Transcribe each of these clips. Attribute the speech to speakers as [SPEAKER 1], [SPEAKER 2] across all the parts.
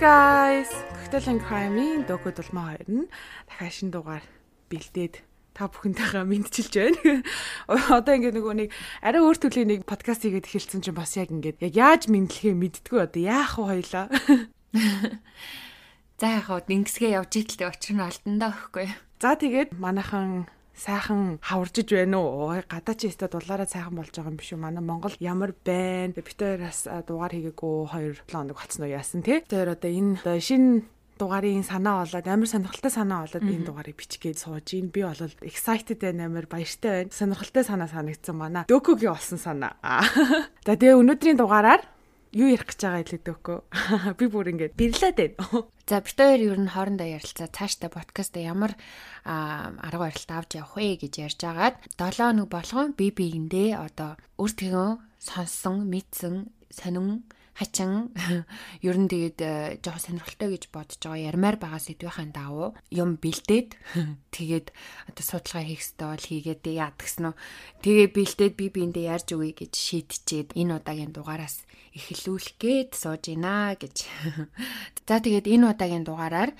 [SPEAKER 1] guys. Cocktail and Crime-ийн дөгөө дулмаа хоёр нь дахиад шин дугаар бэлдээд та бүхэнтэйгээ мэдчилж байна. Одоо ингээд нөгөө нэг арай өөр төрлийн нэг подкаст хийгээд эхэлсэн чинь бас яг ингээд яг яаж мэдлэхээ мэддггүй одоо яах вэ хоёлаа.
[SPEAKER 2] За яг хаа дингсгээ явж идэлтэй очир нь алдандаа өгөхгүй.
[SPEAKER 1] За тэгээд манайхан сайхан хаваржиж байна уу? Гадаа ч өстө дулаараа сайхан болж байгаа юм биш үү? Манай Монгол ямар байна? Хоёроос дугаар хийгээгүй 2 7 хоног болцсон уу яасан тий? Тэр одоо энэ шинэ дугаарын санаа болоод амар сонирхолтой санаа болоод энэ дугаарыг бичгээд сууж ийн би бол excited байна амар баяртай байна сонирхолтой санаа санагдсан манай дөкөгийн олсон санаа за тэгээ өнөөдрийн дугаараар юу ярих гэж байгаа хэлээ дөкөө би бүр ингээд бирлээд байна
[SPEAKER 2] за бид хоёр ер нь хоорондоо ярилцаа. Цаашдаа подкаст ямар арга барилт авч явах вэ гэж ярьж агаад 7 өнөг болгон би биендээ одоо өөртөө сонссон мэдсэн сонин хачин ер нь тэгээд э, жоохон сонирхолтой гэж бодож байгаа ярмаар байгаа сэдвийн давуу юм бэлдээд тэгээд одоо судалгаа хийх хэрэгтэй бол хийгээд яад гэсэн нь тэгээ бэлдээд би биэндээ ярьж өгье гэж шийдчихэд энэ удаагийн дугаараас эхлүүлэх гээд сууж гинэ гэж. За тэгээд энэ удаагийн дугаараар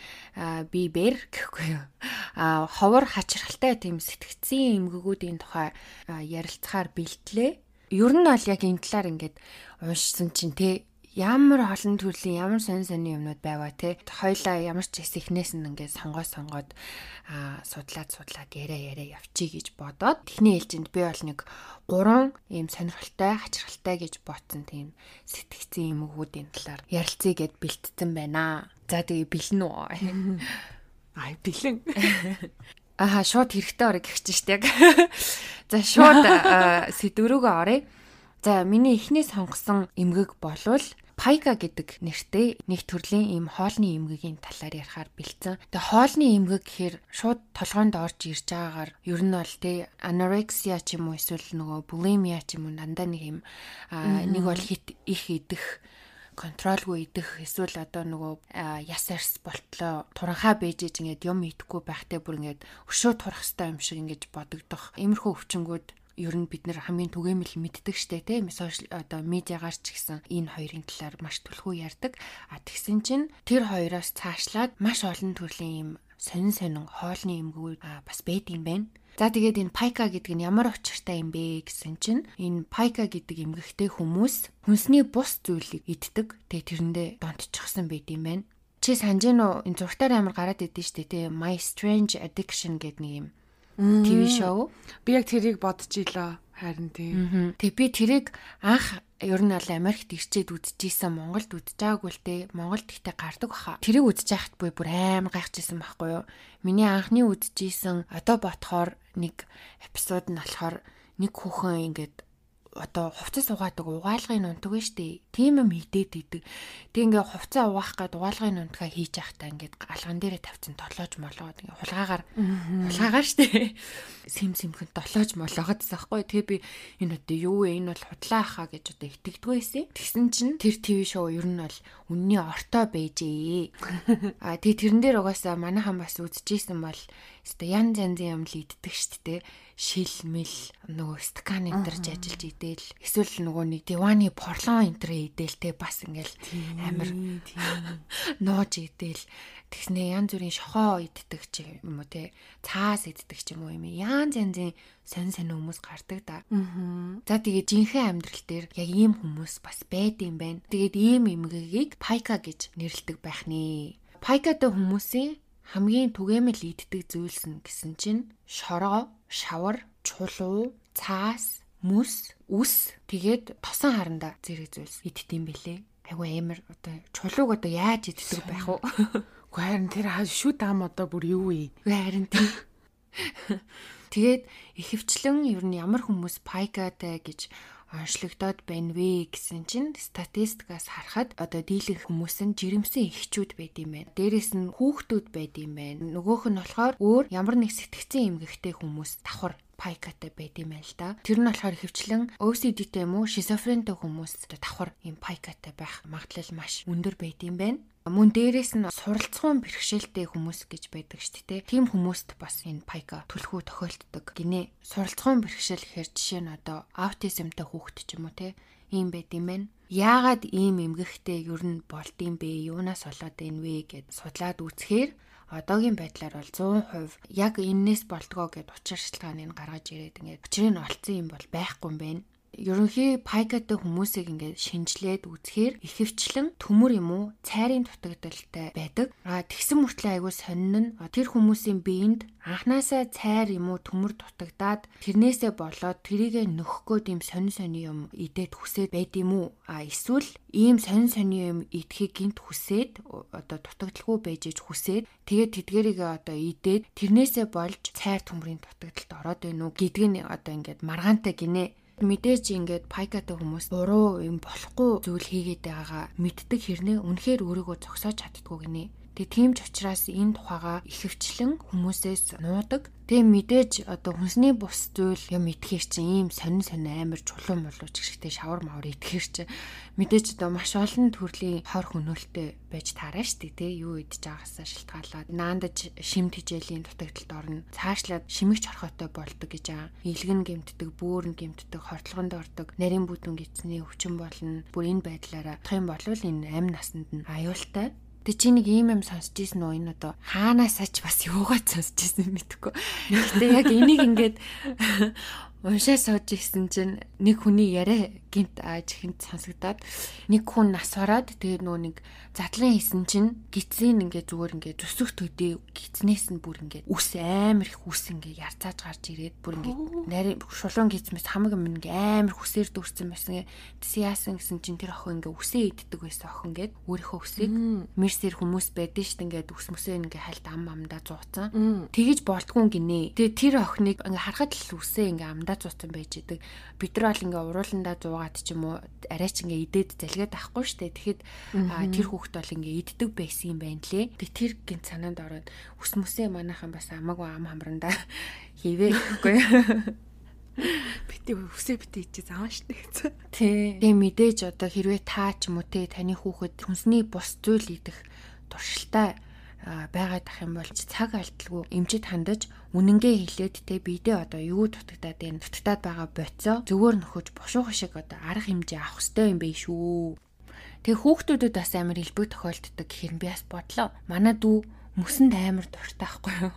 [SPEAKER 2] би бэр гэхгүй юу. А ховор хачирхалтай тийм сэтгцийн эмгэгүүдийн тухай ярилцахаар бэлтлээ. Ер нь бол яг энэ талаар ингээд уншсан чинь те ямар олон төрлийн ямар сонь сонь юмнууд байваа те хоёлаа ямар ч хэс ихнээс нь ингээд сонгоо сонгоод аа судлаад судлаад яриа яриа явчих гэж бодоод техний ээлжинд би бол нэг гурван ийм сонирхолтой хачирхалтай гэж ботсон тийм сэтгцэн юмгуудын талаар ярилцъя гэд бэлтцэн байна. За тэгээ бэлэн үү?
[SPEAKER 1] Ай бэлэн.
[SPEAKER 2] Аха шууд хэрэгтэй орё гэх чинь штеп. За шууд сэдврүүгөө оръё. За миний эхний сонгосон эмгэг болвол Пайка гэдэг нэртэй нэг төрлийн ийм хоолны эмгэгийн талаар ярихаар бэлдсэн. Тэгээ хоолны эмгэг гэхээр шууд толгоонд орж ирж байгаагаар ер нь бол тэ anorexia ч юм уу эсвэл нөгөө bulimia ч юм уу дандаа нэг юм нэг бол хит их идэх контролгүй идэх эсвэл одоо нөгөө яс арс болтлоо туранхаа бэжэж ингээд юм идэхгүй байхтай бүр ингээд өшөө турах хэвээр юм шиг ингэж бодогдох. Иймэрхүү өвчнгүүд ер нь бид нэр хамгийн түгээмэл мэддэг штэ сошиал одоо медиагаар ч гэсэн энэ хоёрын талаар маш түлхүү ярьдаг. А тэгсэн чинь тэр хоёроос цаашлаад маш олон төрлийн юм сонин сонин хоолны эмгүүд бас байдсан байна. За тэгээд энэ пайка гэдэг нь ямар учиртай юм бэ гэсэн чинь энэ пайка гэдэг эмгэгтэй хүмүүс хүнсний бус зүйлийг иддэг. Тэгээд тэрэндээ донтчихсан байд юм байна. Чи санаж гэнэ үү? Энэ зургатаар амар гараад идэв штэ тий My Strange Addiction гэдэг нэг юм ТV шоу.
[SPEAKER 1] Би яг тэрийг бодож илаа. Харин тийм.
[SPEAKER 2] Тэг би тэрийг анх ер нь бол Америкт ирчээд үдчихсэн Монголд үдчих байгаагүй л те Монголд ихтэй гардаг баха. Тэрийг үдчих яхад буй бүр амар гайхажсэн байхгүй юу. Миний анхны үдчихсэн одоо ботхоор нэг эпизод нь болохоор нэг хүүхэн ингээд одоо хувцас угаадаг угаалгын нунтаг нь штэ. Тийм юм хидээд идэг. Тэг ингээ хувцас угаах гээд угаалгын нунтгаа хийж явахдаа ингээд алган дээрээ тавьсан толоож молоод ингээ хулгаагаар хулгаагаар штэ. Сим симхэн толоож молоогод заахгүй. Тэгээ би энэ одоо юу вэ? Энэ бол худлаа хаа гэж одоо итгэдэггүй байсан. Тэгсэн чинь тэр ТV шоу ер нь бол үнний ортой байжээ. А тэгээ тэрэн дээр угаасаа манайхан бас үзчихсэн бол өстой ян янзын юм л иддэг штэ шил мэл нөгөө стакан энэ төрж ажиллаж идэл. Эсвэл нөгөө нэг диваны порлон энэ төр идэл те бас ингээл амар нууж идэл. Тэгснэ янз бүрийн шохоо иддэг ч юм уу те. Цаас иддэг ч юм уу юм. Янз янзын сонь сонь хүмүүс гардаг да. За тэгээ жинхэнэ амьдрал дээр яг ийм хүмүүс бас байд юм байна. Тэгээд ийм эмгэгийг пайка гэж нэрлэдэг байх нэ. Пайкатай хүмүүсийн хамгийн түгээмэл иддэг зүйлс нь гэсэн чинь шороо, шавар, чулуу, цаас, мүс, үс тэгээд тосон харанда зэрэг зүйлс иддэм бэлээ. Айгу амар одоо чулууг одоо яаж иддэг байх вэ?
[SPEAKER 1] Гэхдээ харин тэр шүд ам одоо бүр юу вэ?
[SPEAKER 2] Харин тийм. Тэгээд ихэвчлэн ер нь ямар хүмүүс пайкатай гэж онцлогдоод байна вэ гэсэн чинь статистикаас харахад одоо дийлэх хүмүүс нь жирэмсэн эхчүүд байд юм байна. Дээрээс нь хүүхдүүд байд юм байна. Нөгөөх нь болохоор өөр ямар нэг сэтгцэн эмгэгтэй хүмүүс давхар пайкатай байд юм байна л да. Тэр нь болохоор хөвчлэн OCD-тэй юм уу, шизофрентэй хүмүүс давхар юм пайкатай байх магадлал маш өндөр байд юм байна. Мөн дээрэс нь суралцгуун бэрхшээлтэй хүмүүс гэж байдаг шүү дээ. Тийм хүмүүст бас энэ пайка түлхүү тохиолддог. Гинэ суралцгуун бэрхшээл гэхээр жишээ нь одоо аутизмтай хүүхэд ч юм уу те ийм байд юм байна. Яагаад ийм эмгэгтэй ер нь болдсон бэ? Юунаас болоод байна вэ гэд судлаад үзэхээр одоогийн байдлаар бол 100% яг эннээс болдгоо гэд учир шалтгааныг гаргаж ирээд ингээд учрыг нь олцсон юм бол байхгүй юм байна ерөнхий пайкатай хүмүүсийг ингээд шинжилээд үзэхээр ихэвчлэн төмөр юм уу цайрын дутагдaltaй байдаг. А тэгсэн мөртлөө айгүй сонин нь тэр хүмүүсийн биед анханасаа цайр юм уу төмөр дутагдаад тэрнээсээ болоод тэрийгэ нөхөхгүйд юм сонин сонин юм идээд хүсээд байд юм уу? А эсвэл ийм сонин сонин юм идэхийг гинт хүсээд одоо дутагдaltaгүй байж иж хүсээд тэгээд тэдгэрийг одоо идээд тэрнээсээ болж цайр төмрийн дутагдалд ороод байна уу гэдг нь одоо ингээд маргаантай гинэ мэдээж ингээд пайкатай хүмүүс буруу юм болохгүй зүйл хийгээд байгаа мэддэг хэрнээ үнэхээр өөрийгөө зогсоож чаддгүй гинэ. Тэгээ тийм ч учраас энэ тухайга ихэвчлэн хүмүүсээс нуудаг. Тэгээ мэдээж одоо хүнсний бус зүйл юм итгэхэр чинь ийм сонин сонин амар чулуун болооч гихтэй шавар мавар итгэхэр чинь мэдээж одоо маш олон төрлийн хор хөнөөлтөй байж таараа штэ тий юу идэж байгаасаа шилтгаалаад наандаж шимт хижээлийн дутагдалд орно. Цаашлаад шимэгч хорхотой болдог гэж аа. Илгэн гэмтдэг бөөрн гэмтдэг хортлогонд ордог нарийн бүтэн гисний өвчин болно. Бүр энэ байдлаараа тох юм бол энэ амь насанд нь аюултай Тэг чи нэг ийм юм сонсч ийсэн үү энэ одоо хаанаасаа ч бас юугаад сонсч ийсэн мэдэхгүй. Гэтэ яг энийг ингээд уншаа сууж ирсэн чинь нэг хүний яриа гинт ааж ихэнд сонсогдоод нэг хүн нас ороод тэгээд нөө нэг задлан хийсэн чинь гидсийн ингээ зүгээр ингээ зүсэх төдий гидснээс нь бүр ингээ үс амар их үс ингээ ярцааж гарч ирээд бүр ингээ нарийн шулуун гидсмэс хамаг юм ингээ амар хүсээр дүүрсэн байсан. Тэс яасан гэсэн чинь тэр охин ингээ үсээ иддэг байсан охин гээд өөрийнхөө үсийг мерсэр хүмүүс байдэн штт ингээ үс мөсөө ингээ хальт ам амдаа зууцсан. Тэгэж болдгүй гинэ. Тэгээд тэр охиныг ингээ харахад л үсээ ингээ амдаа зууцсан байж идэг. Бид нар бол ингээ урууландаа зуугаад ч юм уу арай ч ингээ идээд залгаад авахгүй штэ. Тэгэхэд тэр хүүхэд бол ингээ иддэг байсан юм байна лээ. Тэг тэр гинт санаанд ороод ус мөсөө манайхан бас амаагүй ам хамрандаа хийвээ гэхгүй. бити үсээ бити ичээ зааван штэ гэсэн. Тий. Тэгээ мэдээж одоо хэрвээ та ч юм уу те таны хүүхэд хүнсний бус зүйл идэх туршилтаа байгаад ах юм бол цаг алдалгүй эмчит хандаж үнэнгээ хэлээд те бидээ одоо юу дутагдаад байна дутагдаад байгаа боцоо зөвөр нөхөж бушуух шиг одоо арга хэмжээ авах хэрэгтэй юм бэ шүү. Тэгээ хүүхдүүдэд бас амар илбэг тохиолддог гэхээр би бас бодлоо. Манай дүү мөсөнд амар дуртай байхгүй юу?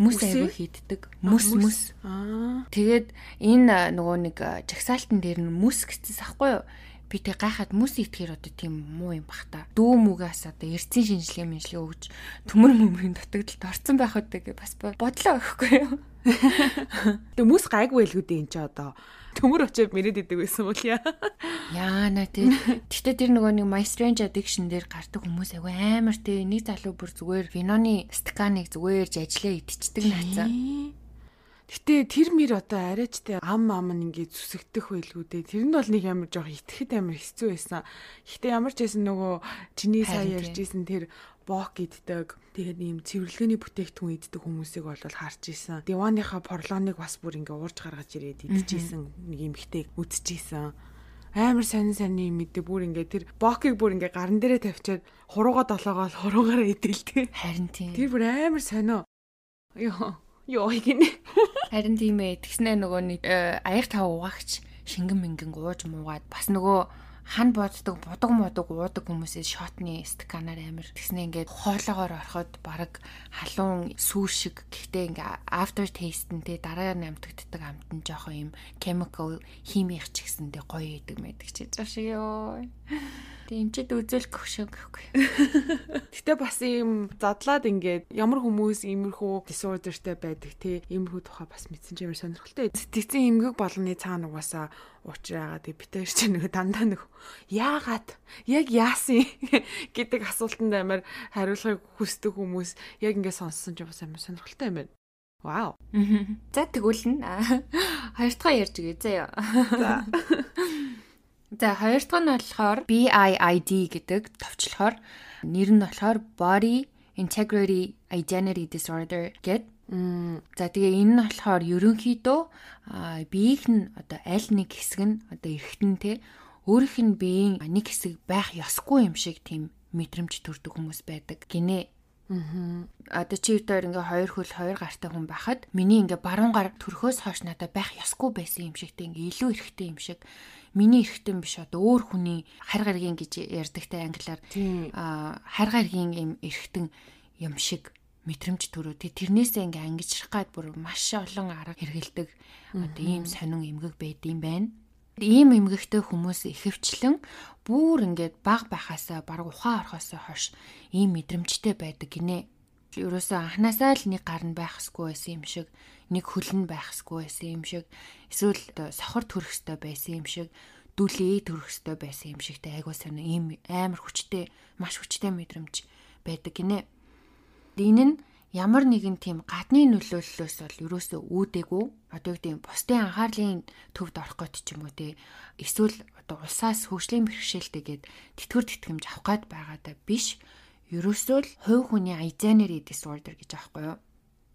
[SPEAKER 2] Мөс аягүй хийддэг. Мөс мөс. Аа. Тэгээд энэ нөгөө нэг жагсаалтан дээр нь мөс гэцээс ахгүй юу? Би тэг гайхаад мүс итгэхэр одоо тийм муу юм бах та. Дүү мүгээс одоо эрцэн шинжилгээ мэнжилгээ өгч төмөр мөмрийн дутагдалд орсон байх үдэг бас бодлоо өгөхгүй юу.
[SPEAKER 1] Тэг мүс гайгүй байлгүй дээ энэ ч одоо төмөр очиод мэрэд идэг байсан бол яа.
[SPEAKER 2] Яана тий. Гэтэ тэр нөгөө нэг My Strange Addiction дээр гардаг хүмүүс айгүй амар тий. Нэг залуу бүр зүгээр виноны стаканыг зүгээрж ажиллаа идчихдэг наацаа.
[SPEAKER 1] Гэтэ тэр мэр одоо арайчтай ам ам нь ингээд зүсэгдэх байлгүй дээ. Тэр нь бол нэг ямар жоох итгэхэд амар хэцүү байсан. Гэтэ ямар ч байсан нөгөө чиний сая ярьжсэн тэр бок иддэг. Тэгээд ийм цэвэрлэгээний бүтээгдэхүүн иддэг хүмүүсийг бол харж исэн. Диваныхаа порлоныг бас бүр ингээ уурж гаргаж ирээд идчихсэн нэг юм хтэйг үдчихсэн амар сонин сонин мэдээ бүр ингээ тэр бокийг бүр ингээ гарн дээрээ тавьчаад хуруугаа долоогоо хуруугаараа идэлдэг.
[SPEAKER 2] Харин тийм.
[SPEAKER 1] Тэр бүр амар сонио. Йоо Йоо гинэ.
[SPEAKER 2] Харин тийм ээ. Тэгснэ нөгөө нэг э, аяг тав угаагч шингэн мингэн ууж муугаад бас нөгөө хан боддог будаг мудаг уудаг хүмүүсээс шотны стаканаар амир тэгснэ ингээд хоолоогоор ороход баг халуун сүүр шиг гэхдээ ингээ after taste нь те дараа нь амтагддаг амт нь жоохон юм chemical химих ч гэсэндээ гоё идэг мэдэг чи заш ёо Тэг эмчэд үзүүлэх шиг гэхгүй.
[SPEAKER 1] Гэтэ бас ийм задлаад ингээд ямар хүмүүс иймэрхүү disorderтэй байдаг те иймэрхүү тухай бас мэдсэн ч ямар сонирхолтой. Сэтгцэн эмгэг болгоны цаана угаасаа уучраагаа тэг битэр чинь нэг дандаа нэг яагаад яг яасан гэдэг асуултанд амар хариулахыг хүсдэг хүмүүс яг ингээд сонссон ч бас амар сонирхолтой юм байна. Вау.
[SPEAKER 2] За тэгвэл нь хоёр дахь ярьж өгье заяа. За. За хоёр дахь нь болохоор BIID гэдэг товчлохоор нэр нь болохоор Body Integrity Identity Disorder гэд. За тэгээ энэ нь болохоор ерөнхийдөө биеийнх нь одоо аль нэг хэсэг нь одоо эргэтэн те өөрийнх нь биеийн нэг хэсэг байх ёсгүй юм шиг тийм мэдрэмж төрдөг хүмүүс байдаг гинэ. Аа. Одоо чи өөр ингээ хоёр хөл хоёр гартай хүн байхад миний ингээ баруун гар төрхөөс хойш надад байх ёсгүй байсан юм шиг тийм ингээ илүү эрэхтэй юм шиг миний эргэтэн биш одоо өөр хүний харь гаргийн гэж ярьдагтай англиар харь гаргийн юм эргэтэн юм шиг мэдрэмж төрөө тий тэрнээсээ ингээ ангижрах гад бүр маш олон арга хэрэгэлдэг одоо ийм сонин эмгэг байд юм байна. Ийм эмгэгтэй хүмүүс ихэвчлэн бүр ингээд баг байхасаа баг ухаан орхосоо хойш ийм мэдрэмжтэй байдаг гинэ. Ерөөсөө анханасаа л нэг гар нь байхсгүй байсан юм шиг, нэг хөл нь байхсгүй байсан юм шиг, эсвэл сохор төрөх хөстэй байсан юм шиг, дүлээ төрөх хөстэй байсан юм шигтэй айгуу сонио ийм амар хүчтэй, маш хүчтэй мэдрэмж байдаг гинэ. Энэ нь ямар нэгэн тийм гадны нөлөөллөөс бол ерөөсөө үүдээгүй. Одоо тийм бусдын анхаарлын төвд орох гээд ч юм уу те. Эсвэл одоо улсаас хөгжлийн бэрхшээлтэйгээд тэтгэр тэтгэмж авах гээд байгаадаа биш. Ерөөсөө л хувь хүний identity disorder гэж аахгүй юу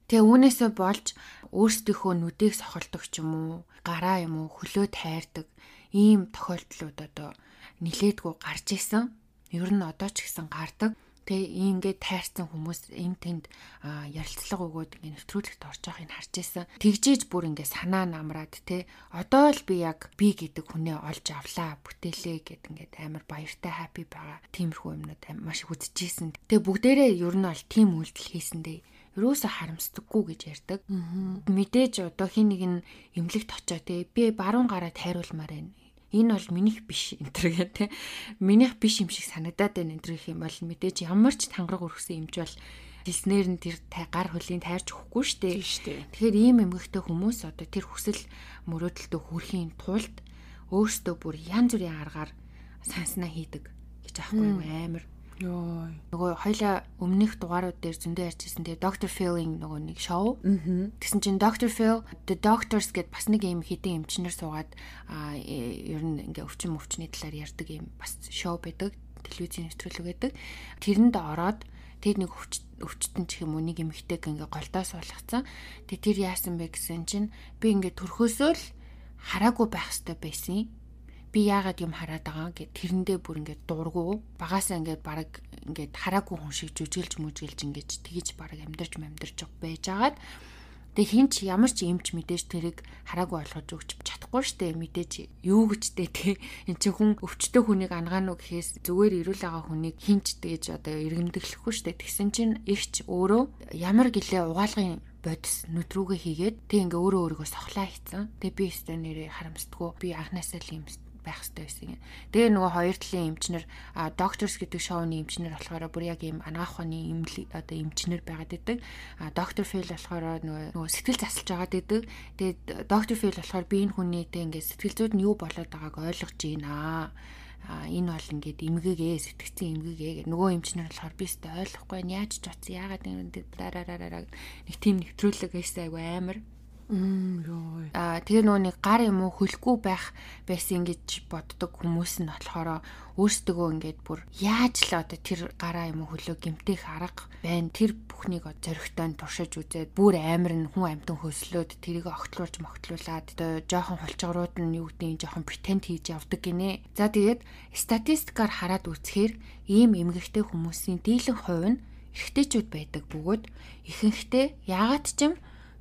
[SPEAKER 2] Тэгээ үүнээсээ болж өөрсдийнхөө нүдийг сохолдог ч юм уу, гараа юм уу, хөлөө тайрдаг ийм тохиолдлууд одоо нилээдгүй гарч исэн. Ер нь одоо ч гэсэн гардаг. Тэгээ ингээд тайрсан хүмүүс эм тэнд ярилцлага өгөөд ингээд нэвтрүүлэгт орж байгааг нь харж байсан. Тэгжээж бүр ингээд санаа намраад те одоо л би яг би гэдэг хүнээ олж авлаа бүтээлээ гэд ингээд амар баяртай хаппи байгаа. Тиймэрхүү юмнууд маш их үзчихсэн. Тэгээ бүгдээрээ ер нь бол тийм үйлдэл хийсэн дээ ерөөсө харамсдаггүй гэж ярьдаг. Мэдээж одоо хин нэг нь эмнэлэгт очоо те. Би баруун гараа тайруулмаар байна. Энэ бол минийх биш энэ төр гэх те. Минийх биш юм шиг санагдаад байна энэ төр гэх юм бол мэдээж ямар ч тангараг өргөсөн юмч бол хэлснээр нь тэр гар хөлийн тайрч өгөхгүй штэ. Тэгэхээр ийм эмгэгтэй хүмүүс одоо тэр хүсэл мөрөөдөлтөд хүрэхийн тулд өөрсдөө бүр янз бүрийн аргаар санснаа хийдэг гэж аахгүй амар Йоо. Нөгөө хоёлаа өмнөх дугаарууд дээр зөндөө ярьжсэн тэгээ Dr. Phil-ing нөгөө нэг шоу. Тэгсэн чинь Dr. Phil The Doctors гэд бас нэг юм хідэн эмчнэр суугаад а э, ер нь ингээ өвчин өвчний талаар ярьдаг юм бас шоу байдаг. Телевизийн нэвтрүүлэг байдаг. Тэрэнд ороод тэр нэг өвчтөн ч юм уу нэг эмэгтэйг ингээ голдоо суулгацсан. Тэгээ тэр яасан бэ гэсэн чинь би ингээ төрхөөсөө л хараагүй байх хэрэгтэй байсан би яагаад юм хараад байгаа гэд тэрэндээ бүр ингээд дургу. Багасаа ингээд баг ингээд хараагүй хүн шиг жүжиглж мүжгэлж ингээд тгийж баг амьдарч амьдарч байжгаад Тэгээ хин ч ямар ч юмч мэдээж тэрийг хараагүй ойлгож өгч чадахгүй штэ. Мэдээж юу гэжтэй те эн чинь хүн өвчтөе хүнийг ангаано гэхээс зүгээр ирүүл байгаа хүнийг хинч тэгж одоо иргэмдэглэхгүй штэ. Тэгсэн чинь ихч өөрөө ямар гэлээ угаалгын бодис нүдрүүгээ хийгээд тэг ингээ өөрөө өөрийгөө сохлаа хийцэн. Тэг би өстой нэрээ харамсдаггүй. Би анханасаа л юм байх хэрэгтэй байсан юм. Тэгээ нөгөө хоёр талын эмчнэр Doctors гэдэг шоуны эмчнэр болохоор бүр яг ийм анагаах ухааны одоо эмчнэр байгаад идэг. А Dr. Phil болохоор нөгөө сэтгэл засалж байгаад идэг. Тэгээд Dr. Phil болохоор би энэ хүнийтэй ингээд сэтгэл зүйд нь юу болоод байгааг ойлгож байна а энэ бол ингээд эмгэгээ сэтгцэн эмгэгээ гэх нөгөө эмчнэр болохоор би өстой ойлгохгүй яаж ч утсан яагаад ингэ дараараараа нэг тийм нэвтрүүлэг байсан айгу амар. Аа тэгээ нөгөө нэг гар юм уу хөлөхгүй байх байсан гэж боддог хүмүүс нь болохоор өөрсдөө ингээд бүр яаж л одоо тэр гараа юм уу хөлөө гимтэх арга байна. Тэр бүхнийг зоригтой туршиж үзээд бүр амар нь хүн амьтан хөслөөд тэрийг огтлуулж могтлуулад одоо жоохон хулчгарууд нь юу гэдэг жоохон претенд хийж явдаг гинэ. За тэгээд статистикаар хараад үзэхээр ийм эмгэгтэй хүмүүсийн дийлэн хувь нь эрэгтэйчүүд байдаг бөгөөд ихэнхдээ яагаад ч юм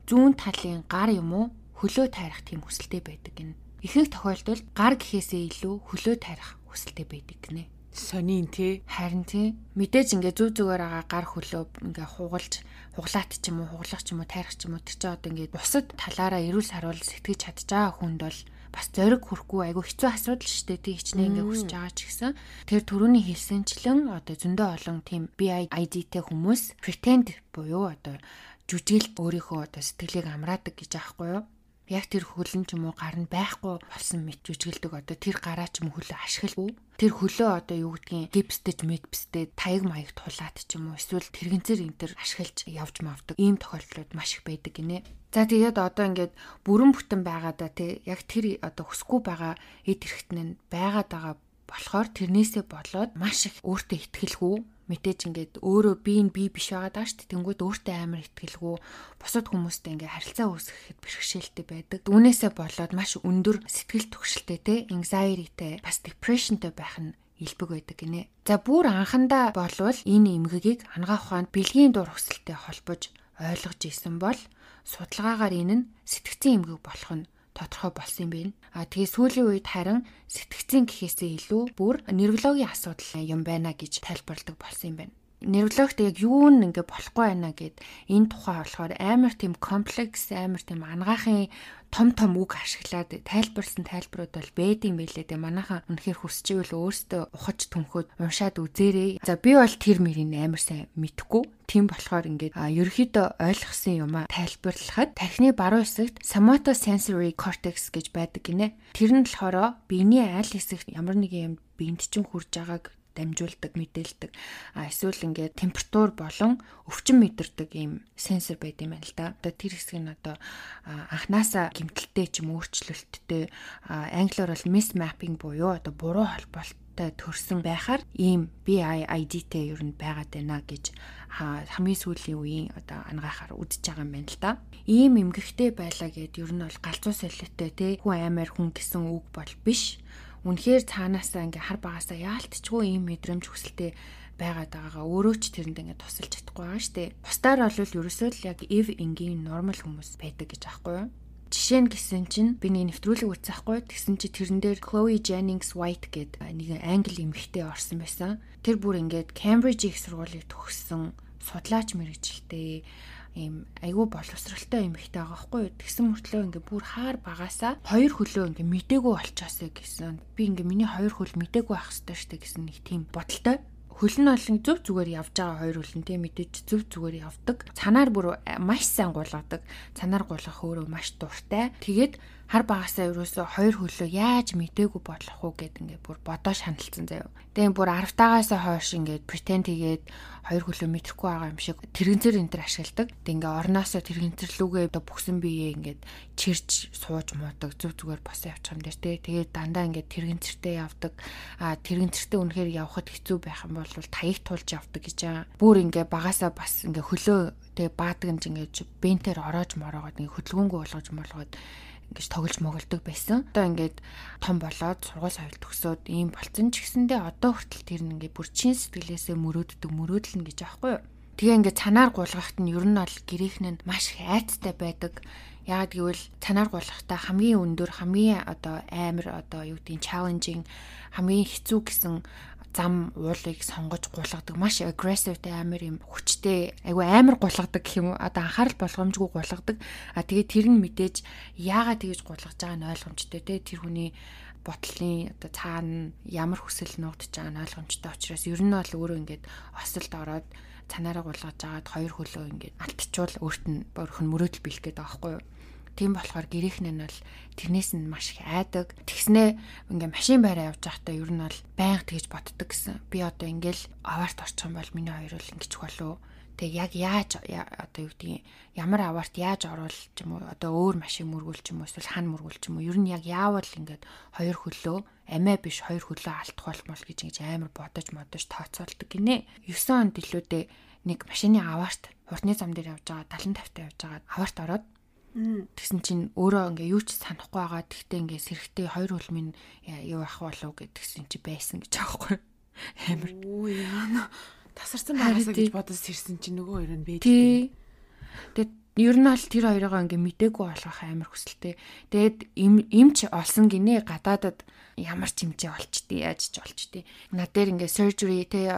[SPEAKER 2] зүүн талын гар юм уу хөлөө тайрах тийм хүсэлтэй байдаг гинэ. Ихэнх тохиолдолд гар гэхээсээ илүү хөлөө тайрах хүсэлтэй байдаг гинэ.
[SPEAKER 1] Сонин тий.
[SPEAKER 2] Харин тий. Мэдээж ингээ зүг зүгээр байгаа гар хөлөө ингээ хугалж хуглаат ч юм уу хуглах ч юм уу тайрах ч юм уу тэр чинь одоо ингээ бусад талаараа эрүүл саруул сэтгэж чадж байгаа хүнд бол бас зориг хүрхгүй айгу хэцүү асуудал шүү дээ. Тий хичнээн ингээ хүсэж байгаа ч гэсэн. Тэр төрөний хэлсэнчлэн одоо зөндөө олон тийм BID-тэй хүмүүс pretend буюу одоо жүжиглд өөрийнхөө одоо сэтгэлийг амраадаг гэж аахгүй юу? Яг тэр хөлн ч юм уу гар нь байхгүй болсон мэт жүжиглдэг одоо тэр гараа ч юм хөлөө ашиглахгүй. Тэр хөлөө одоо юу гэдгийг гипстэйж медпстэй таяг маяг тулаад ч юм уу эсвэл тэрэгцэр энэ төр ашиглаж явж мавдаг ийм тохиолдлууд маш их байдаг гинэ. За тэгээд одоо ингээд бүрэн бүтэн байгаадаа тий яг тэр одоо хүсэхгүй байгаа эд хэрэгтэн байгаад байгаа болохоор тэрнээсээ болоод маш их өөртөө ихтгэлгүй мэдээж ингээд өөрөө би нь би биш байгаа даа шүү дээ. Тэнгүүд өөртөө амар ихтгэлгүй бусад хүмүүстэй ингээд харилцаа үүсгэхэд бэрхшээлтэй байдаг. Үүнээсээ болоод маш өндөр сэтгэл түгшилтэй те anxiety-тэй бас depressionтэй байх нь илбэг байдаг гинэ. За бүр анхандаа болвол энэ эмгэгийг анагаах ухаанд бэлгийн дур хүсэлтэд холбож ойлгож исэн бол судалгаагаар энэ нь сэтгцэн эмгэг болох нь тодорхой болсон юм байна. А тэгээ сүүлийн үед харин сэтгцийн гэхээсээ илүү бүр нейрологийн асуудал юм байна гэж тайлбарладаг болсон юм байна нейрологт яг юу н ингээ болохгүй байна гэд энэ тухай болохоор амар тийм комплекс амар тийм ангахын том том үг ашиглаад тайлбарсан тайлбарууд бол бэдийн байлээ дээ манайхан үнэхээр хүсчихвэл өөртөө ухаж түнхөөд уншаад үзээрэй. За би бол тэр мөрийг амар сайн мэдхгүй. Тийм болохоор ингээд ерөөхдөө ойлгосон юм а тайлбарлахад тархины баруун хэсэгт somatosensory cortex гэж байдаг гинэ. Тэр нь болохоор биений аль хэсэгт ямар нэгэн юм биед чинь хурж байгааг дамжуулдаг, мэдээлдэг. А эсвэл ингээд температур болон өвчин мэдэрдэг ийм сенсор байд юм байна л да. Одоо тэр хэсэг нь одоо анханасаа гимтэлтэй ч юм өөрчлөлттэй англиар бол miss mapping буюу одоо буруу холболттой төрсэн байхаар ийм BIID-тэй ер нь байгаад байна гэж хамгийн сүүлийн үеийн одоо ангахаар үдж байгаа юм байна л да. Ийм эмгэгтэй байлаа гэд ер нь бол галзуу солиотой те хүн аймаар хүн гэсэн үг бол биш үнэхээр цаанаасаа ингээ хар багасаа яалтчгүй ийм мэдрэмж хүсэлтэй байгаад байгаагаа өөрөө ч тэрэнд ингээ тусалж чадахгүй байгаа штэ. Бусдаар бол ерөөсөө л яг ив энгийн нормал хүмүүс байдаг гэж аахгүй юу? Жишээ нь гэсэн чинь би нэг нэвтрүүлэг үзэхгүй тэгсэн чи тэрэн дээр Chloe Jennings White гэдэг нэг англи эмэгтэй орсон байсан. Тэр бүр ингээд Cambridge их сургуулийг төгссөн судлаач мэрэгчлээ ийм айгүй боловсралтай юм ихтэй байгаа байхгүй юу. Тэгсэн мөртлөө ингээ бүр хаар багасаа хоёр хөлөө ингээ мдээгүй болчоосэй гэсэн. Би ингээ миний хоёр хөл мдээгүй ах хэвээр штэ гэсэн нэг тийм бодолтой. Хөл нь бол зөв зүгээр явж байгаа хоёр хөлнтэй мэдээж зөв зүгээр явдаг. Цанаар бүр маш сайн гулгадаг. Цанаар гулгах өөрөө маш дуртай. Тэгээд хар багасаа ерөөсө хоёр хөлөө яаж мдээгүй болох уу гэд ингээ бүр бодоо шаналцсан заяа. Тэгээ бүр 10 тагаас хойш ингээ претенд хийгээд хоёр хөлөө мэдрэхгүй байгаа юм шиг тэрэгцэр энэ төр ашигладаг. Тэг ингээ орноосоо тэрэгцэрлүүгээ одоо бүхсэн биеэ ингээд чирж сууж муудаг зүг зүгээр босоо явчих юм дээр тэ. Тэгээд дандаа ингээд тэрэгцэртэй явдаг. А тэрэгцэртэй үнэхээр явхад хэцүү байх юм бол таяг тулж явдаг гэж байгаа. Бүр ингээ багасаа бас ингээ хөлөө тэг баадаг юм ингээ бентээр ороож мороогоод ингээ хөдөлгөөнгөө болгож молгоод ингэж тоглож моголдог байсан. Одоо ингээд том болоод сургууль соёл төгсөөд ийм болцсон ч гэсэндээ одоо хүртэл тэр нь ингээд бүр чин сэтгэлээсээ мөрөөддөг мөрөөдлөн гэж аахгүй юу. Тэгээ ингээд цанаар гулгахт нь ер нь бол гэрээхэн нь маш их айцтай байдаг. Яагаад гэвэл цанаар гулгахтаа хамгийн өндөр хамгийн одоо амар одоо юу гэдгийг challenging хамгийн хэцүү гэсэн зам уулыг сонгож гулгадаг маш aggressive тэ амар юм хүчтэй айгу амар гулгадаг гэх юм одоо анхаарал болгоомжгүй гулгадаг а тэгээд тэр нь мэдээж яагаад тэгэж гулгаж байгаа нь ойлгомжтой тэ тэр хүний ботлын одоо цаана ямар хүсэл нуугдж байгаа нь ойлгомжтой учраас ер нь бол өөрөө ингээд осолд ороод цанаараа гулгаж агаад хоёр хөлөө ингээд алтчвал өөрт нь өөрхөн мөрөөдөл бэлгээд байгаа байхгүй юу Тийм болохоор гэрийнхэн нь бол тэрнээс нь маш их айдаг. Тэгснээ ингээм машин байраа явж байхдаа ер нь бол байнга тэгж боддог гэсэн. Би одоо ингээл аваарт орчих юм бол миний хоёр бол ингэчих болов Тэг яг яаж одоо юу гэдгийг ямар аваарт яаж оруулж юм уу одоо өөр машин мөргүүл ч юм уу эсвэл хан мөргүүл ч юм уу ер нь яг яавал ингээд хоёр хөлөө амиа биш хоёр хөлөө алдах болмол гэж ингэж амар бодож модож тооцоолдог гинэ. 9 онд илүүдээ нэг машины аваарт хурдны зам дээр явж байгаа 70 50 та явж байгаа аваарт ороод Тэгсэн чинь өөрөө ингээ юу ч санахгүй байгаа. Тэгтээ ингээ сэрхтээ хоёр хөлмийн юу ах болов гэдгсэн чи байсан гэж аахгүй. Амар.
[SPEAKER 1] Оо яана. Тасарсан байгаасаа гэж бодож сэрсэн чи нөгөө хоёр нь бэж.
[SPEAKER 2] Тий. Тэгээд ер нь бол тэр хоёроо ингээ мдээгүй болгох амар хүсэлтэй. Тэгээд эмч олсон гинэ гадаадад ямар ч хэмжээ олчдээ яаж ч олчдээ. Над дээр ингээ surgery те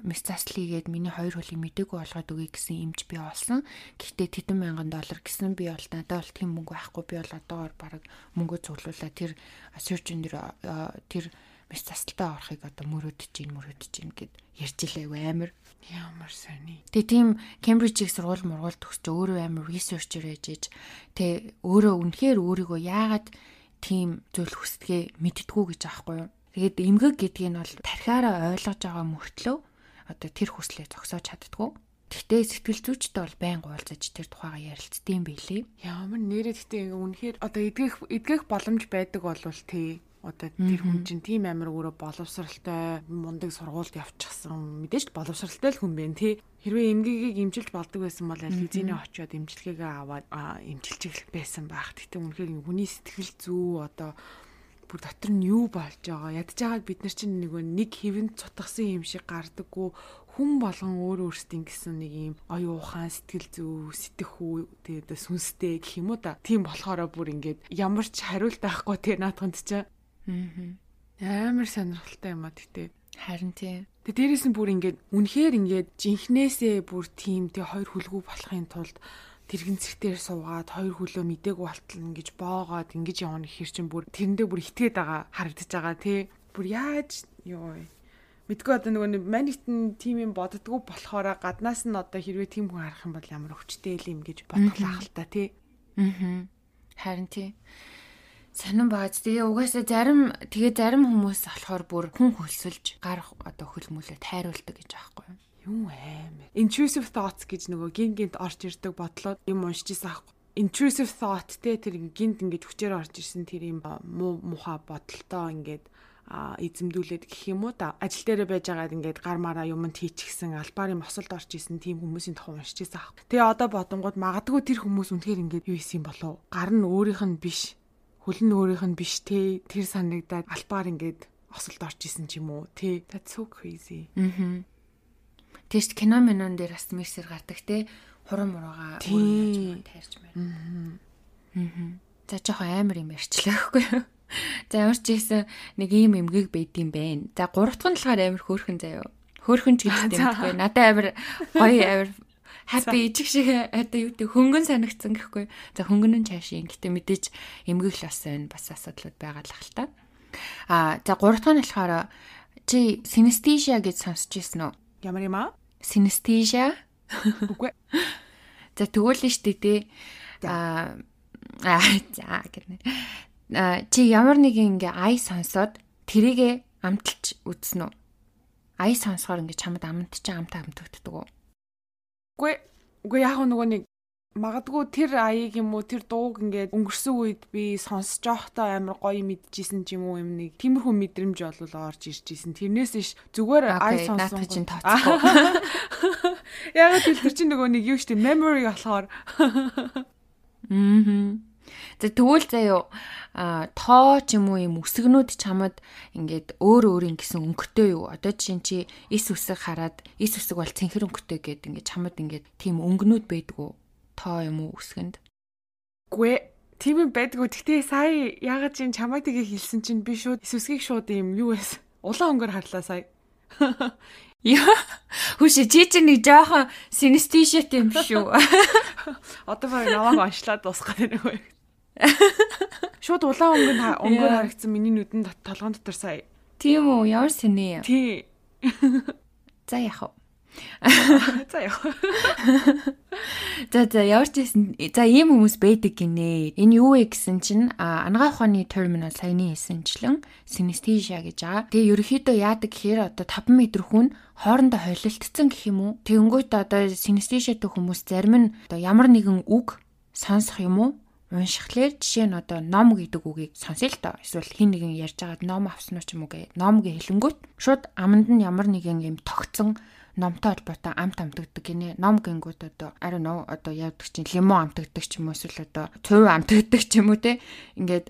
[SPEAKER 2] мистасли гээд миний хоёр хөлийг мдээгүй болгоод өгье гэсэн эмч би олсон. Гэхдээ тэдэн мянган доллар гэсэн би бол надад бол тийм мөнгө байхгүй би бол одоогор бараг мөнгө цуглуулаад тэр surgeon дээр тэр мистасалтай орохыг одоо мөрөөдөж гин мөрөөдөж гин гэд ярьж илээ амар
[SPEAKER 1] ямар сони.
[SPEAKER 2] Тэгээ тийм Кембрижийг сургууль мургуул төгсч өөрөө амар researcher ээж ээж тэ өөрөө үнэхээр өөрийгөө яагаад тийм зүйл хүсдэгэ мэддгүү гэж аахгүй юу. Тэгээд эмгэг гэдгийг нь бол тархиараа ойлгож байгаа мөртлөө одоо тэр хүслээ зогсоож чаддгүй. Гэхдээ сэтгэл зүйчтэй бол байн уулзаж тэр тухайга ярилцдсан байлээ.
[SPEAKER 1] Ямар нэрээ гэхдээ үнэхээр одоо эдгэх эдгэх боломж байдаг болвол тий одоо тэр хүн чинь тийм амар өөрөө боловсралтай мундаг сургуульд явчихсан. Мэдээж боловсралтай л хүн бэ тий хэрвээ эмгэгийг имжилж болдог байсан бол ализиний очиод имчилгээгээ аваад имчилж байсан байх. Гэхдээ үнэхээр хүний сэтгэл зүй одоо бүр дотор нь юу болж байгаа? Ядж байгааг бид нар чинь нөгөө нэг хэвэнд цутгасан юм шиг гардаггүй. Хүн болгон өөр өөрсдийн гэсэн нэг юм оюун ухаан сэтгэл зүй сэтгэх үү тэгээд сүнстэй гэх юм уу да. Тийм болохоор бүр ингээд ямар ч хариулт байхгүй тэгээ наадханд ч аа. Амар сонирхолтой юм а тэгтээ.
[SPEAKER 2] Харин тийм.
[SPEAKER 1] Тэгээ дээрэс нь бүр ингээд үнэхээр ингээд жинхнээсээ бүр тийм тэг хоёр хүлгүү болохын тулд тэрэгэн цэгтэр суугаад хоёр хөлөө мдээгүй болтол ингэж боогоод ингэж явна гэхэр чинь бүр тэрэндээ бүр итгээд байгаа харагдаж байгаа тий. Бүр яаж ёо мэдгүй одоо нөгөө манитэн тим юм боддгоо болохоор гаднаас нь одоо хэрвээ тим хүн харах юм бол ямар өвчтэй л юм гэж бодлоо хэл та тий.
[SPEAKER 2] Аа. Харин тий. Сонин бааз. Тэгээ угаасаа зарим тэгээ зарим хүмүүс болохоор бүр хүн хөлсөлж гар одоо хөлмөлөө тайруулдаг гэж аахгүй юу?
[SPEAKER 1] Аймаа. Intrusive thoughts гэж нөгөө гин гинт орж ирдэг бодлоод юм уншиж байгаа аахгүй. Intrusive thought те тэр гинт ингээд хүчээр орж ирсэн тэр юм муу муха бодолтоо ингээд эзэмдүүлээд гэх юм уу да ажил дээр байж байгаад ингээд гар мараа юмд хийчихсэн албарын мосолд орж исэн тийм хүмүүсийн тухай уншиж байсан аах. Тэгээ одоо бодонгууд магадгүй тэр хүмүүс үнэхээр ингээд юу исэн болов гар нь өөрийнх нь биш хөл нь өөрийнх нь биш те тэр санагдаад албаар ингээд осолд орж исэн ч юм уу те that's so crazy.
[SPEAKER 2] Аа Тэст кино минон дээр бас миксер гардаг те хурам муруугаа өөрөө тайрч байна. Аа. За жоохон амар юм ярьчлаа гэхгүй юу? За ямар ч ийсэн нэг ийм эмгэг байдсан байна. За гуравтх нь болохоор амар хөөрхөн заяо. Хөөрхөн ч гэж тэмдэхгүй. Надад амар гоё амар хаппи ижиг шиг одоо юу гэдэг хөнгөн санагдсан гэхгүй. За хөнгөн нь цаашийн. Гэтэ мэдээж эмгэг л бас байна. Бас асуудлууд байгаа л хэл та. А за гуравтх нь болохоор чи синестезия гэж сонсч ирсэн үү?
[SPEAKER 1] Ямар юм аа?
[SPEAKER 2] Синестезия.
[SPEAKER 1] Үгүй.
[SPEAKER 2] За тэгвэл нь штэ тий. Аа аа за гэнэ. А чи ямар нэгэн ингээ ай сонсоод тэрийгэ амталж үзсэн үү? Ай сонсохоор ингээ чамд амтч амтаа амтагддаг уу?
[SPEAKER 1] Үгүй. Үгүй яг нөгөө нэг магадгүй тэр аяыг юм уу тэр дууг ингээд өнгөрсөн үед би сонсож байхдаа амар гоё мэдчихсэн ч юм уу юм нэг тиймэрхүү мэдрэмж болол орж ирж исэн. Тэрнээс иш зүгээр ай сонсон
[SPEAKER 2] чинь тооцохгүй.
[SPEAKER 1] Яг л тэр чинь нөгөө нэг юу штэ memory болохоор.
[SPEAKER 2] Мм. За тэгвэл заяо тоо ч юм уу юм үсгнүүд чамд ингээд өөр өөр ингэсэн өнгөтэй юу? Одоо чинь чи эс үсэг хараад эс үсэг бол цэнхэр өнгөтэй гэд ингээд чамд ингээд тийм өнгөнүүд байдгүй тоо юм уу үсгэнд?
[SPEAKER 1] Гүй тийм юм байдгүй. Гэхдээ сая ягаад чинь чамайг тгээ хэлсэн чинь би шууд сүсгийг шууд юм юу вэ? Улаан өнгөөр харлаа сая.
[SPEAKER 2] Яа. Хүш чи чи нэг жоохон синестишэт юм шүү.
[SPEAKER 1] Одоо баг наваг оншлаад дуусгаад байна уу? Шууд улаан өнгөнд өнгөөр харагдсан миний нүдэн толгоон дотор сая.
[SPEAKER 2] Тийм үү? Ямар синэ?
[SPEAKER 1] Тий.
[SPEAKER 2] За яах вэ?
[SPEAKER 1] За яах.
[SPEAKER 2] За за ямар ч байсан за ийм хүмүүс байдаг гинэ. Энэ юу вэ гэсэн чинь анагаа ухааны терминал саяны хэлсэнчлэн синестезия гэж байгаа. Тэгээ ерөөхдөө яадаг гэхээр одоо 5 м хүн хоорондоо холилдсон гэх юм уу? Тэнгүүт одоо синестезиатай хүмүүс зарим нь одоо ямар нэгэн үг сонсох юм уу? Уншихлаар жишээ нь одоо ном гэдэг үгийг сонсъё л доо. Эсвэл хин нэгэн ярьж байгаад ном авсан уу ч юм уу гэ. Ном гэ хэлэнгүүт шууд аманд нь ямар нэгэн юм тогтсон номтой холбоотой амт амтагддаг гинэ. Ном гингүүд одоо don't know одоо яадаг чинь лимо амтагддаг ч юм уу эсвэл одоо цувь амтагддаг ч юм уу те. Ингээд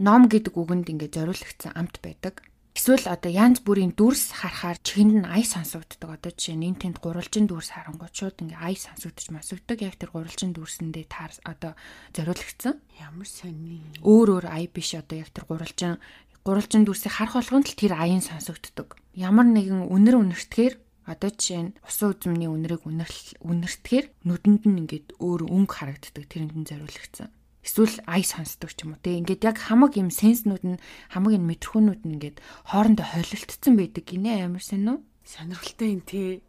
[SPEAKER 2] ном гэдэг үгэнд ингээд зориулагдсан амт байдаг. Эсвэл одоо янз бүрийн дүрс харахаар чихэнд нь ай сонсогддог. Одоо жишээ нь тэнд гурвалжин дүрс харангууд шууд ингээ ай сонсогдож масагддаг. Яг тэр гурвалжин дүрсэндээ таар одоо зориулагдсан.
[SPEAKER 1] Ямар сони.
[SPEAKER 2] Өөр өөр ай биш одоо яг тэр гурвалжин гурвалжин дүрсийг харах болгонд л тэр аян сонсогддог. Ямар нэгэн үнэр үнэртгээр Одоо жишээ нь усан үзмний үнэрийг үнэрл үнэртгэхэр нүдэнд нь ингээд өөр өнгө харагддаг тэрэнд нь зориулагдсан. Эсвэл ай сонсдог ч юм уу те. Ингээд яг хамаг юм сенснүүд нь хамаг энэ мэдрэхүүнүүд нь ингээд хоорондоо холилдсон байдаг гинэ амар сонь уу?
[SPEAKER 1] Сонирхолтой юм те.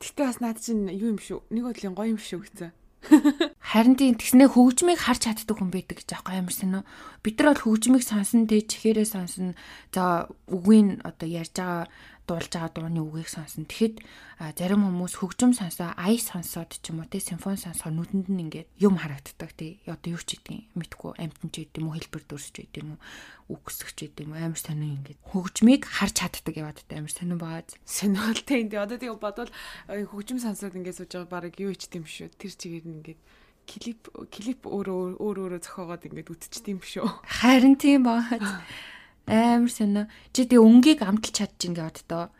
[SPEAKER 1] Гэтэ бас наад чинь юу юм шүү. Нэг бодлын гоё юм шүү гэсэн.
[SPEAKER 2] Харин тийм тэгснэ хөгжмийг харж чаддаг хүн байдаг гэж аахгүй ямар сонио. Бид нар бол хөгжмийг сонсон те чихээрээ сонсон. За үгийн одоо ярьж байгаа дуулж байгаа дууны үгийг сонсон. Тэгэхэд зарим хүмүүс хөгжим сонсоо, ая сонсоод ч юм уу те симфони сонсоо нүдэнд нь ингээд юм харагддаг тий. Одоо юу ч гэдгийг мэдгүй амтан ч гэдэм үү, хэлбэр дүрс ч гэдэм үү, үгсэх ч гэдэм үү амар сонин ингээд хөгжмийг харж чаддаг яваад та амар сонин бааз.
[SPEAKER 1] Сонирхолтой энэ одоо тийм бодвол хөгжим сонсоод ингээд сууж байгаа баг юу ичдэм шүү. Тэр чигээр нь ингээд клип клип өөр өөр өөрөө зохиогоод ингээд үтчихдээ юм шүү.
[SPEAKER 2] Харин тийм бааз. Амар сонио. Чи тэгээ өнгийг амталж чадчих ингээд одоо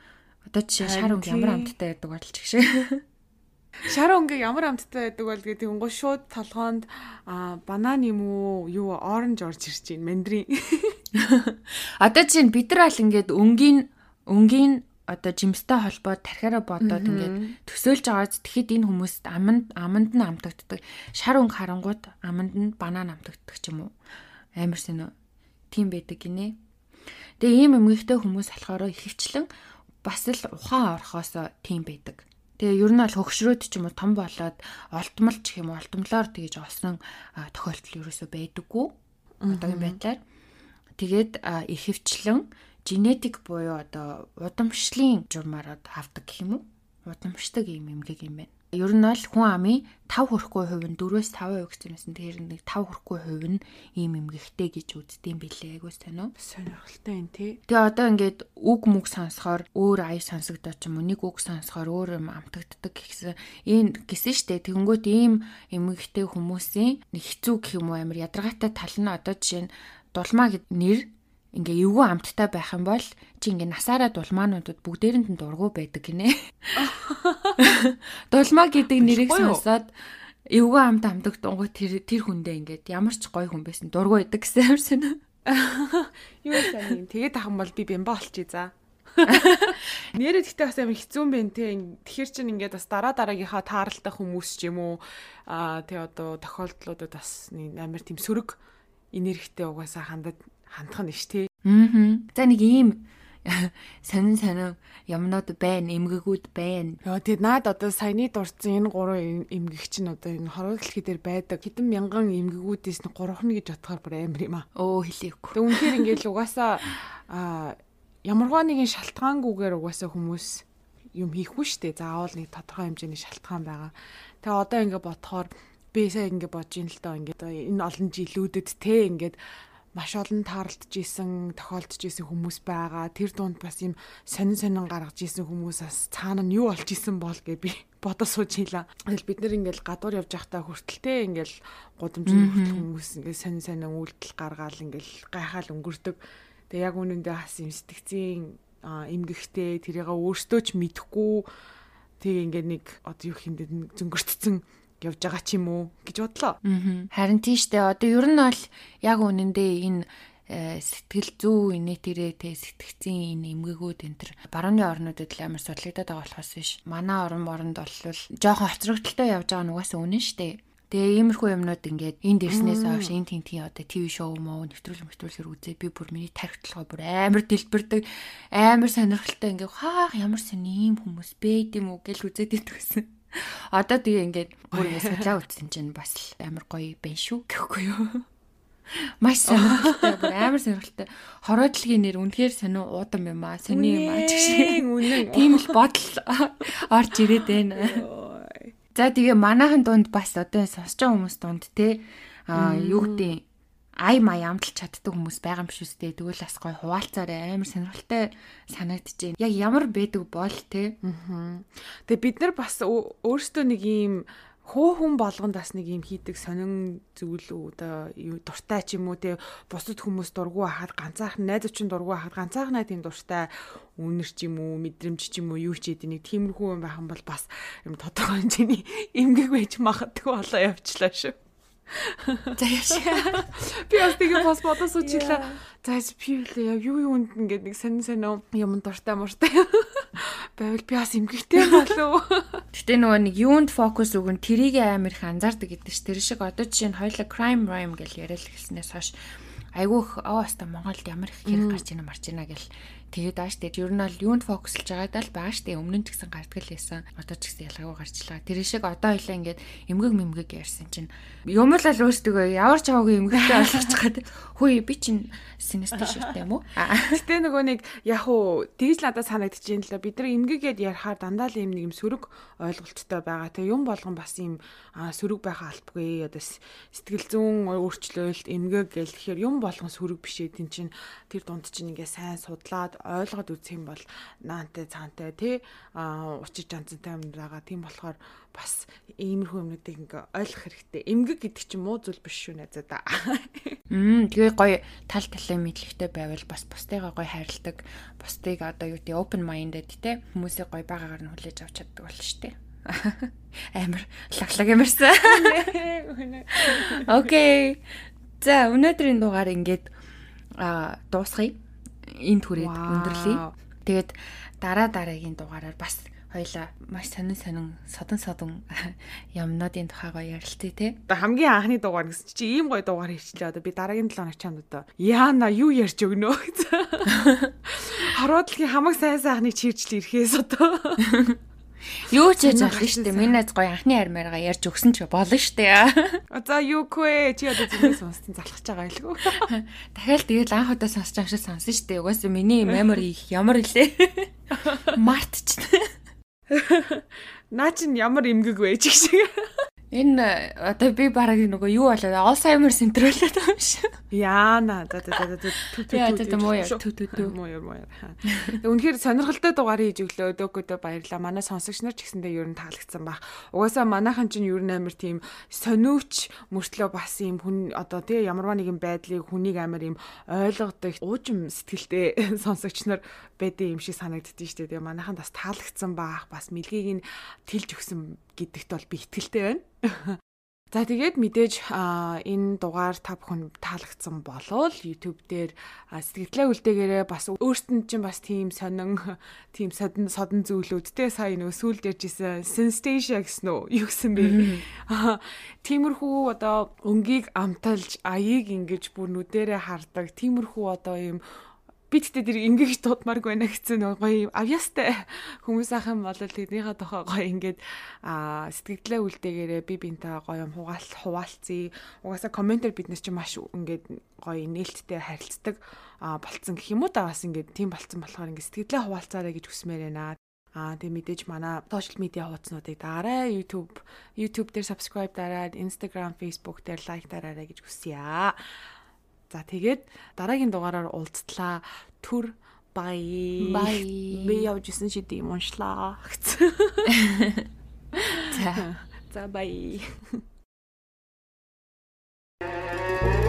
[SPEAKER 2] Одоо жишээ шар өнгө ямар амттай байдаг бол ч гэх шиг.
[SPEAKER 1] Шар өнгө ямар амттай байдаг бол гэдэг нь шууд толгоонд банан юм уу юу оранж орж ирж байна мандрин.
[SPEAKER 2] Одоо чинь бид нар аль ингээд өнгийн өнгийн одоо жимстэй холбоод тархиараа бодоод ингээд төсөөлж байгааз тэгэхэд энэ хүмүүст аманд аманд нь амтагддаг. Шар өнгө харангууд аманд нь банан амтагддаг ч юм уу. Амар сэнэ. Тийм байдаг гинэ. Тэгээ ийм эмгэгтэй хүмүүс болохоор ихэвчлэн бас л ухаан орхоос тийм байдаг. Тэгээ ер нь бол хөгшрөөд ч юм уу том болоод олдмол ч юм уу олдмолоор тэгж олсон тохиолдол ерөөсөө байдаггүй. Одоогийн байдлаар. Тэгээд ихэвчлэн генетик буюу одоо удамшлын журмаар авдаг гэх юм уу? Удамшдаг юм эмгэг юм байна. Ер нь бол хүн амын 5 хүрэхгүй хувь нь 4-өөс 5% гэсэн юмсан. Тэгэхээр нэг 5 хүрэхгүй хувь нь ийм эмгэгтэй гэж үздэм билээ. Айгуу уу?
[SPEAKER 1] Сонирхолтой юм тий.
[SPEAKER 2] Тэгээ одоо ингээд үг мүг сонсохоор өөр ая сонсогдоод ч юм уу нэг үг сонсохоор өөр юм амтагддаг гэсэн энэ гисэн штэ. Тэгэнгүүт ийм эмгэгтэй хүмүүсийн нэг хэцүү гэх юм уу амар ядаргаатай тал нь одоо жишээ нь дулмаа гэд нэр ингээ эвгүй амттай байх юм бол чи ингээ насаараа дулмаануудад бүгдээрэнд нь дургу байдаг гинэ. Дулмаа гэдэг нэрийг сонсоод эвгүй амт амдаг дунгуй тэр тэр хүндээ ингээд ямар ч гоё хүн байсан дургу байдаг гэсэн юмсан.
[SPEAKER 1] Юу сайн юм. Тэгээд ахын бол би бямба болчихъя за. Нэрээ гэхдээ бас амар хэцүү юм байна те. Тэгэхэр чин ингээд бас дараа дараагийнхаа тааралтай хүмүүс ч юм уу аа тий одоо тохиолдлуудад бас амар тийм сөрөг энергитэй угаасаа хандад хандах нь ш тий.
[SPEAKER 2] Аа. За нэг ийм сонин сонин юмнууд байна, эмгэгүүд байна.
[SPEAKER 1] Яа тэгээд наад одоо саяны дурдсан энэ гурван эмгэг чинь одоо энэ хорвоглохи дээр байдаг. Хэдэн мянган эмгэгүүдээс нь гурван гэж бодохоор бүр амар юм аа.
[SPEAKER 2] Өө хэлээгүй.
[SPEAKER 1] Тэг үнэхээр ингээл угаасаа ямарваа нэгэн шалтгаангүйгээр угаасаа хүмүүс юм хийхгүй штэ. Заавал нэг тодорхой хэмжээний шалтгаан байгаа. Тэгээ одоо ингээд бодохоор би сая ингээд бодож ин л доо ингээд энэ олон жилүүдэд те ингээд маш олон таарлаж исэн, тохиолдож исэн хүмүүс байгаа. Тэр дунд бас юм сонин сонин гаргаж исэн хүмүүс бас цаана нь юу болж исэн бол гэ би бодож сууж хийла. Тэгэл бид нэр ингээл гадуур явж байхдаа хүртэлтэй ингээл гудамжны хүртэл хүмүүс ингээл сонин сонин үйлдэл гаргаал ингээл гайхаал өнгөрдөг. Тэг яг үнэндээ хас юм сэтгцийн эмгэгтэй тэрийг өөртөө ч мэдэхгүй тэг ингээд нэг одоо юу хиндэд зөнгөртцэн явж байгаа ч юм уу гэж бодлоо.
[SPEAKER 2] Харин тийштэй одоо ер нь бол яг үнэндээ энэ э, сэтгэл зүй инээтерээ тэ сэтгцийн энэ эмгэгүүд энэ төр барууны орнуудад л амар судлагдаад байгаа болохоос биш. Манай орн моронд бол жоохон хоцрогдолтой явж байгаа нь угаасаа үнэн штэ. Тэгээ иймэрхүү юмнууд ингээд энд ирснээс хойш энэ тентийн одоо ТV шоу мó нэвтрүүлэг нэвтрүүлгээр үзээ би бүр миний тархитлогоо бүр амар дэлбэрдэг амар сонирхолтой ингээд хаах ямар сони ийм хүмүүс бэ гэдэм үү гэж үзээд идэгсэн. Одоо тэгээ ингээд бүр ингэ судлаа утсан чинь бас амар гоё байна шүү гэхгүй юу. Маш сонирхолтой бүр амар сонирхолтой. Хороодлогийн нэр үнэхээр сонио уудам юм аа. Сони юм аа ч гэсэн. Тийм л бодол орж ирээд байна. За тэгээ манайхан дунд бас одоо сонсож байгаа хүмүүс дунд те а юу гэдэг ай май амталж чаддаг хүмүүс байгаа юм биш үстэй. Тэгвэл бас гой хуваалцаарай амар сонирхолтой санагдчихээн. Яг ямар байдаг бол те.
[SPEAKER 1] Аа. Тэгээ бид нар бас өөрсдөө нэг юм хуу хүн болгонд бас нэг юм хийдэг сонин зүйл одоо дуртай ч юм уу те бусад хүмүүс дургу хахад ганцаархан найз очин дургу хахад ганцаархнаа тийм дуртай үнэр ч юм уу мэдрэмж ч юм уу юу ч гэдэг нэг тиймэрхүү юм байх юм бол бас юм тодорхой хэмжээний эмгэг байж магадгүй болоо явчлаа шүү.
[SPEAKER 2] За яаш.
[SPEAKER 1] Би бас тэгээ бас бодож суучлаа. За би үлээ яг юу юунд ингээд нэг сонин сонин юм дуртай муртай. Байвал би бас эмгэгтэй болов.
[SPEAKER 2] Гэтэ нөгөө нэг юунд фокус өгөн тэрийг амар их анзаардаг гэдэг ш. Тэр шиг одоо жишээ нь хоёлаа crime rhyme гэж яриад хэлснээс хойш айгүйх оо хаста Монголд ямар их хэрэг гарч ийнэ марч ийнэ гэл Тэгээд ааш тэгээд ер нь бол юунд фокуслж байгаадаа л байгаа штэ өмнө нь ч гэсэн гардгал байсан. Одоо ч гэсэн ялгаагүй гарч байгаа. Тэр шиг одоо хоёлаа ингээд эмгэг мэмгэг ярьсан чинь юм л л өөрсдөө ямар ч аваагүй эмгэгтэй болгож чад. Хөөе би чинь синестер шивтэй юм уу?
[SPEAKER 1] Гэтэ нөгөө нэг яг уу тэгж надад санагдчихээн л бид нар эмгэгээд ярихаар дандаа л юм нэг юм сөрөг ойлголттой байгаа. Тэгээ юм болгон бас юм сөрөг байхаа албагүй. Одоо сэтгэл зүүн өөрчлөлт эмгэг гэл тэгэхээр юм болгон сөрөг бишээ тэн чин тэр дунд чинь ингээ сайн судлаад ойлгоод үзэх юм бол наантай цаантай тий а учиж жанцтай юм байгаа. Тийм болохоор бас иймэрхүү юмнуудыг ингээ ойлгох хэрэгтэй. Эмгэг гэдэг чинь муу зүйл биш шүү найзаа да.
[SPEAKER 2] Мм тэгээ гоё тал талын мэдлэгтэй байвал бас бусдыгаа гоё хайрладаг. Бусдыг одоо юу гэдэг open minded те хүмүүсээ гоё багаагаар нь хүлээж авч чаддаг шүү дээ. Амар лаглаг ямарсан. Окей. За өнөөдрийн дугаар ингээд а дуусгая. Энд хүрээд өндөрлөе. Тэгээд дараа дараагийн дугаараар бас хоёлаа маш сонин сонин содон содон юмнуудын тухай гоё ярилцъя те.
[SPEAKER 1] Одоо хамгийн анхны дугаар гэсэн чи ийм гоё дугаар хийчлээ. Одоо би дараагийн 7 хоног чамд одоо яана юу ярьж өгнө. Хороодлын хамаг сайн сайхныг чивжл ирэхээс одоо
[SPEAKER 2] Юу ч яаж авах шүү дээ. Миний найз гоё анхны армаараа ярьж өгсөн ч болно шүү дээ.
[SPEAKER 1] За юу квэ чи одоо зүгээс сонссон залхаж байгаа байлгүй.
[SPEAKER 2] Дахиад тэгээд анх удаа сонсч байгаа шиг сонсон шүү дээ. Угаасаа миний memory ямар илээ. Мартчихсан.
[SPEAKER 1] Наа чин ямар эмгэг вэ чиг шиг.
[SPEAKER 2] Энэ одоо би бараг нөгөө юу болоод Alzheimer syndrome болоод байгаа юм шиг.
[SPEAKER 1] Яана за за за за
[SPEAKER 2] ту ту ту муу яа ту
[SPEAKER 1] муу яа муу яа. Үнэхээр сонирхолтой дугаар хийж өглөө өдөөгөө баярлаа. Манай сонсогч нар ч гэсэндээ ер нь таалагдсан баг. Угаасаа манайхан чинь ер нь амар тийм сониуч мөртлөө бас юм хүн одоо тий ямарваа нэгэн байдлыг хүнийг амар юм ойлгодог уужим сэтгэлтэй сонсогч нар байдсан юм шиг санагддээ дээ. Тэгээ манайхан бас таалагдсан баах бас мэлгийг нь тэлж өгсөн гэдэгт бол би итгэлтэй байна. За тэгээд мэдээж энэ дугаар та бүхэн таалагдсан болвол YouTube дээр сэтгэлээ үлдээгээрээ бас өөртөө чинь бас тийм сонин тийм содон содон зүйлүүдтэй сая нөгөө сүүлд ярьжсэн sensation гэсэн үү? Юу гэсэн бэ? Тиймэрхүү одоо өнгийг амталж аяыг ингэж бүр нүдэрэ хардаг. Тиймэрхүү одоо ийм би тэгтээ тэр ингэж дуудмаарг байна гэсэн нэг гоё авьяастай хүмүүс ах юм бол тэднийхээ тохоо гоё ингээд а сэтгэлдээ үлдээгээрээ би бинтаа гоё юм хугаал хуваалцъя угаасаа комментээр биднес чи маш ингээд гоё нээлттэй харилцдаг болцсон гэх юм уу да бас ингээд тийм болцсон болохоор ингээд сэтгэлдээ хуваалцаарай гэж хүсмээр байна Аа тэг мэдээж манай сошиал медиа хуудасуудыг даарай. YouTube YouTube дээр subscribe дараад, Instagram, Facebook дээр лайк дараарай гэж хүсье. За тэгээд дараагийн дугаараар уулзтлаа. Түр бай.
[SPEAKER 2] Бай.
[SPEAKER 1] Би явж исэн шидэм уншлаа.
[SPEAKER 2] За.
[SPEAKER 1] За бай. Thank you.